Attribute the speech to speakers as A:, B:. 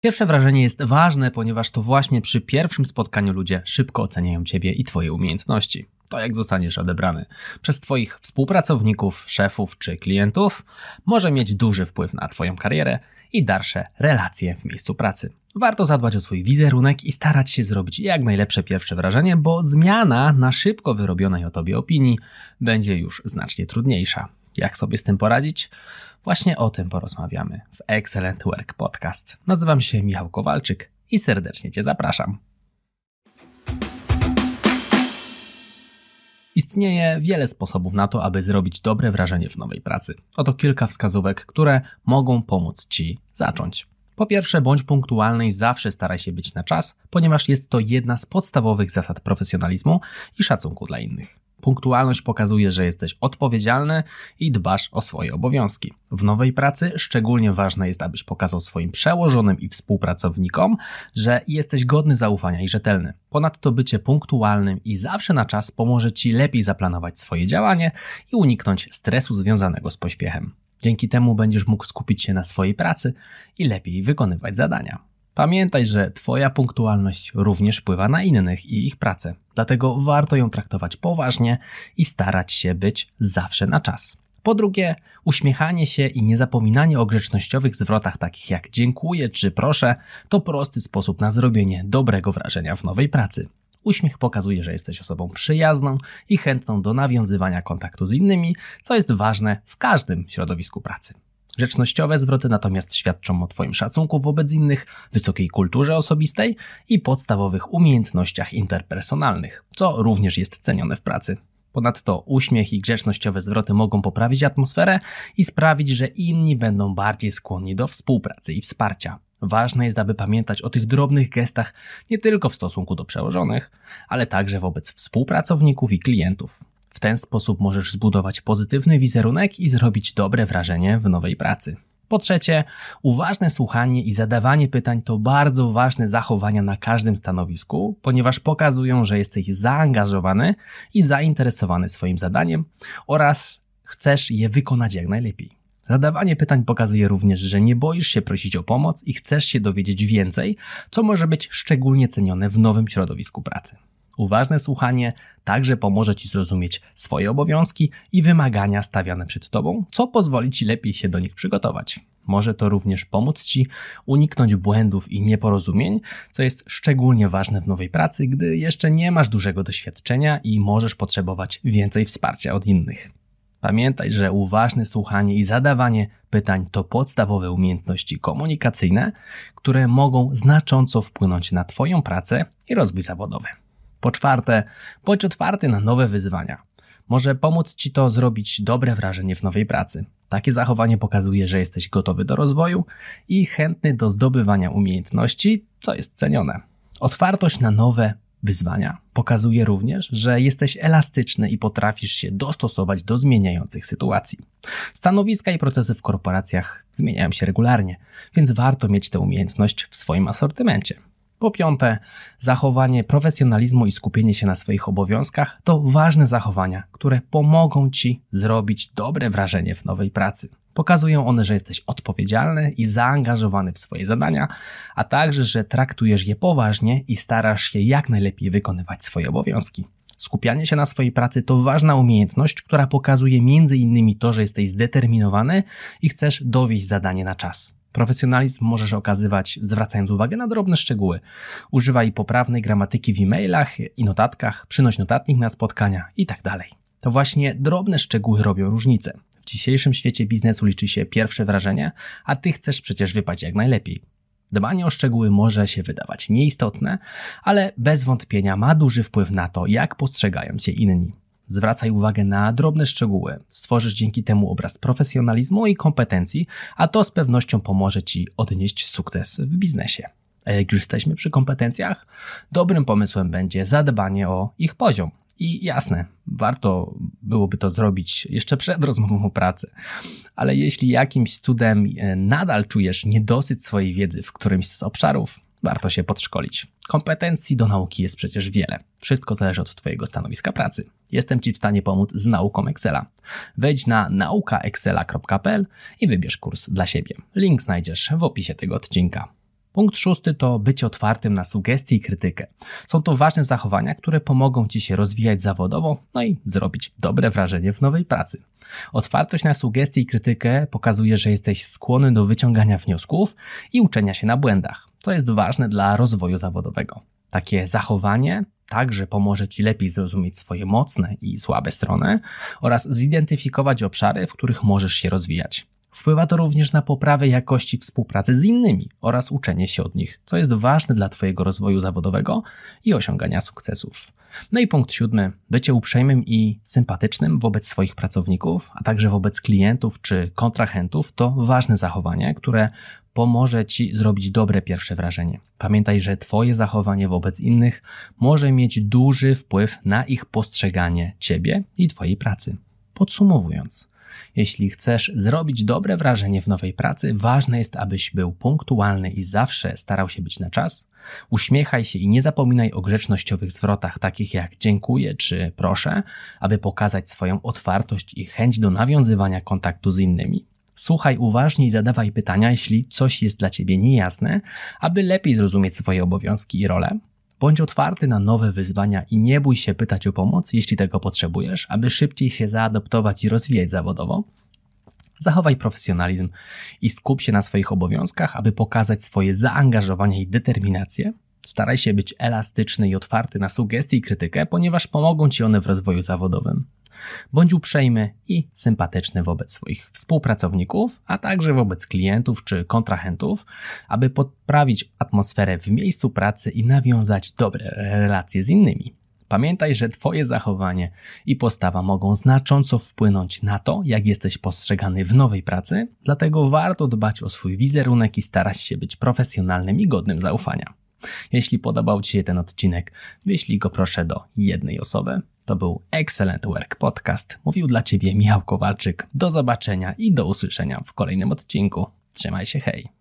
A: Pierwsze wrażenie jest ważne, ponieważ to właśnie przy pierwszym spotkaniu ludzie szybko oceniają Ciebie i Twoje umiejętności. To, jak zostaniesz odebrany przez Twoich współpracowników, szefów czy klientów, może mieć duży wpływ na Twoją karierę i dalsze relacje w miejscu pracy. Warto zadbać o swój wizerunek i starać się zrobić jak najlepsze pierwsze wrażenie, bo zmiana na szybko wyrobionej o Tobie opinii będzie już znacznie trudniejsza. Jak sobie z tym poradzić? Właśnie o tym porozmawiamy w Excellent Work Podcast. Nazywam się Michał Kowalczyk i serdecznie Cię zapraszam. Istnieje wiele sposobów na to, aby zrobić dobre wrażenie w nowej pracy. Oto kilka wskazówek, które mogą pomóc Ci zacząć. Po pierwsze, bądź punktualny i zawsze staraj się być na czas, ponieważ jest to jedna z podstawowych zasad profesjonalizmu i szacunku dla innych. Punktualność pokazuje, że jesteś odpowiedzialny i dbasz o swoje obowiązki. W nowej pracy szczególnie ważne jest, abyś pokazał swoim przełożonym i współpracownikom, że jesteś godny zaufania i rzetelny. Ponadto bycie punktualnym i zawsze na czas pomoże ci lepiej zaplanować swoje działanie i uniknąć stresu związanego z pośpiechem. Dzięki temu będziesz mógł skupić się na swojej pracy i lepiej wykonywać zadania. Pamiętaj, że Twoja punktualność również wpływa na innych i ich pracę, dlatego warto ją traktować poważnie i starać się być zawsze na czas. Po drugie, uśmiechanie się i niezapominanie o grzecznościowych zwrotach takich jak dziękuję czy proszę to prosty sposób na zrobienie dobrego wrażenia w nowej pracy. Uśmiech pokazuje, że jesteś osobą przyjazną i chętną do nawiązywania kontaktu z innymi, co jest ważne w każdym środowisku pracy. Grzecznościowe zwroty natomiast świadczą o Twoim szacunku wobec innych, wysokiej kulturze osobistej i podstawowych umiejętnościach interpersonalnych, co również jest cenione w pracy. Ponadto uśmiech i grzecznościowe zwroty mogą poprawić atmosferę i sprawić, że inni będą bardziej skłonni do współpracy i wsparcia. Ważne jest, aby pamiętać o tych drobnych gestach nie tylko w stosunku do przełożonych, ale także wobec współpracowników i klientów. W ten sposób możesz zbudować pozytywny wizerunek i zrobić dobre wrażenie w nowej pracy. Po trzecie, uważne słuchanie i zadawanie pytań to bardzo ważne zachowania na każdym stanowisku, ponieważ pokazują, że jesteś zaangażowany i zainteresowany swoim zadaniem oraz chcesz je wykonać jak najlepiej. Zadawanie pytań pokazuje również, że nie boisz się prosić o pomoc i chcesz się dowiedzieć więcej, co może być szczególnie cenione w nowym środowisku pracy. Uważne słuchanie także pomoże Ci zrozumieć swoje obowiązki i wymagania stawiane przed Tobą, co pozwoli Ci lepiej się do nich przygotować. Może to również pomóc Ci uniknąć błędów i nieporozumień, co jest szczególnie ważne w nowej pracy, gdy jeszcze nie masz dużego doświadczenia i możesz potrzebować więcej wsparcia od innych. Pamiętaj, że uważne słuchanie i zadawanie pytań to podstawowe umiejętności komunikacyjne, które mogą znacząco wpłynąć na Twoją pracę i rozwój zawodowy. Po czwarte, bądź otwarty na nowe wyzwania. Może pomóc Ci to zrobić dobre wrażenie w nowej pracy. Takie zachowanie pokazuje, że jesteś gotowy do rozwoju i chętny do zdobywania umiejętności, co jest cenione. Otwartość na nowe wyzwania pokazuje również, że jesteś elastyczny i potrafisz się dostosować do zmieniających sytuacji. Stanowiska i procesy w korporacjach zmieniają się regularnie, więc warto mieć tę umiejętność w swoim asortymencie. Po piąte, zachowanie profesjonalizmu i skupienie się na swoich obowiązkach to ważne zachowania, które pomogą Ci zrobić dobre wrażenie w nowej pracy. Pokazują one, że jesteś odpowiedzialny i zaangażowany w swoje zadania, a także, że traktujesz je poważnie i starasz się jak najlepiej wykonywać swoje obowiązki. Skupianie się na swojej pracy to ważna umiejętność, która pokazuje między innymi to, że jesteś zdeterminowany i chcesz dowieść zadanie na czas. Profesjonalizm możesz okazywać zwracając uwagę na drobne szczegóły. Używaj poprawnej gramatyki w e-mailach i notatkach, przynoś notatnik na spotkania itd. Tak to właśnie drobne szczegóły robią różnicę. W dzisiejszym świecie biznesu liczy się pierwsze wrażenie, a ty chcesz przecież wypaść jak najlepiej. Dbanie o szczegóły może się wydawać nieistotne, ale bez wątpienia ma duży wpływ na to, jak postrzegają cię inni. Zwracaj uwagę na drobne szczegóły. Stworzysz dzięki temu obraz profesjonalizmu i kompetencji, a to z pewnością pomoże Ci odnieść sukces w biznesie. A jak już jesteśmy przy kompetencjach, dobrym pomysłem będzie zadbanie o ich poziom. I jasne, warto byłoby to zrobić jeszcze przed rozmową o pracy, ale jeśli jakimś cudem e, nadal czujesz niedosyt swojej wiedzy w którymś z obszarów, warto się podszkolić. Kompetencji do nauki jest przecież wiele. Wszystko zależy od Twojego stanowiska pracy. Jestem Ci w stanie pomóc z nauką Excela. Wejdź na naukaexcela.pl i wybierz kurs dla siebie. Link znajdziesz w opisie tego odcinka. Punkt szósty to być otwartym na sugestie i krytykę. Są to ważne zachowania, które pomogą Ci się rozwijać zawodowo, no i zrobić dobre wrażenie w nowej pracy. Otwartość na sugestie i krytykę pokazuje, że jesteś skłonny do wyciągania wniosków i uczenia się na błędach, co jest ważne dla rozwoju zawodowego. Takie zachowanie także pomoże Ci lepiej zrozumieć swoje mocne i słabe strony oraz zidentyfikować obszary, w których możesz się rozwijać. Wpływa to również na poprawę jakości współpracy z innymi oraz uczenie się od nich, co jest ważne dla Twojego rozwoju zawodowego i osiągania sukcesów. No i punkt siódmy, bycie uprzejmym i sympatycznym wobec swoich pracowników, a także wobec klientów czy kontrahentów to ważne zachowanie, które pomoże Ci zrobić dobre pierwsze wrażenie. Pamiętaj, że Twoje zachowanie wobec innych może mieć duży wpływ na ich postrzeganie Ciebie i Twojej pracy. Podsumowując, jeśli chcesz zrobić dobre wrażenie w nowej pracy, ważne jest, abyś był punktualny i zawsze starał się być na czas. Uśmiechaj się i nie zapominaj o grzecznościowych zwrotach, takich jak dziękuję czy proszę, aby pokazać swoją otwartość i chęć do nawiązywania kontaktu z innymi. Słuchaj uważnie i zadawaj pytania, jeśli coś jest dla ciebie niejasne, aby lepiej zrozumieć swoje obowiązki i role. Bądź otwarty na nowe wyzwania i nie bój się pytać o pomoc, jeśli tego potrzebujesz, aby szybciej się zaadoptować i rozwijać zawodowo. Zachowaj profesjonalizm i skup się na swoich obowiązkach, aby pokazać swoje zaangażowanie i determinację. Staraj się być elastyczny i otwarty na sugestie i krytykę, ponieważ pomogą ci one w rozwoju zawodowym. Bądź uprzejmy i sympatyczny wobec swoich współpracowników, a także wobec klientów czy kontrahentów, aby poprawić atmosferę w miejscu pracy i nawiązać dobre relacje z innymi. Pamiętaj, że Twoje zachowanie i postawa mogą znacząco wpłynąć na to, jak jesteś postrzegany w nowej pracy, dlatego warto dbać o swój wizerunek i starać się być profesjonalnym i godnym zaufania. Jeśli podobał Ci się ten odcinek, wyślij go proszę do jednej osoby. To był Excellent Work Podcast. Mówił dla Ciebie Michał Kowalczyk. Do zobaczenia i do usłyszenia w kolejnym odcinku. Trzymaj się, hej!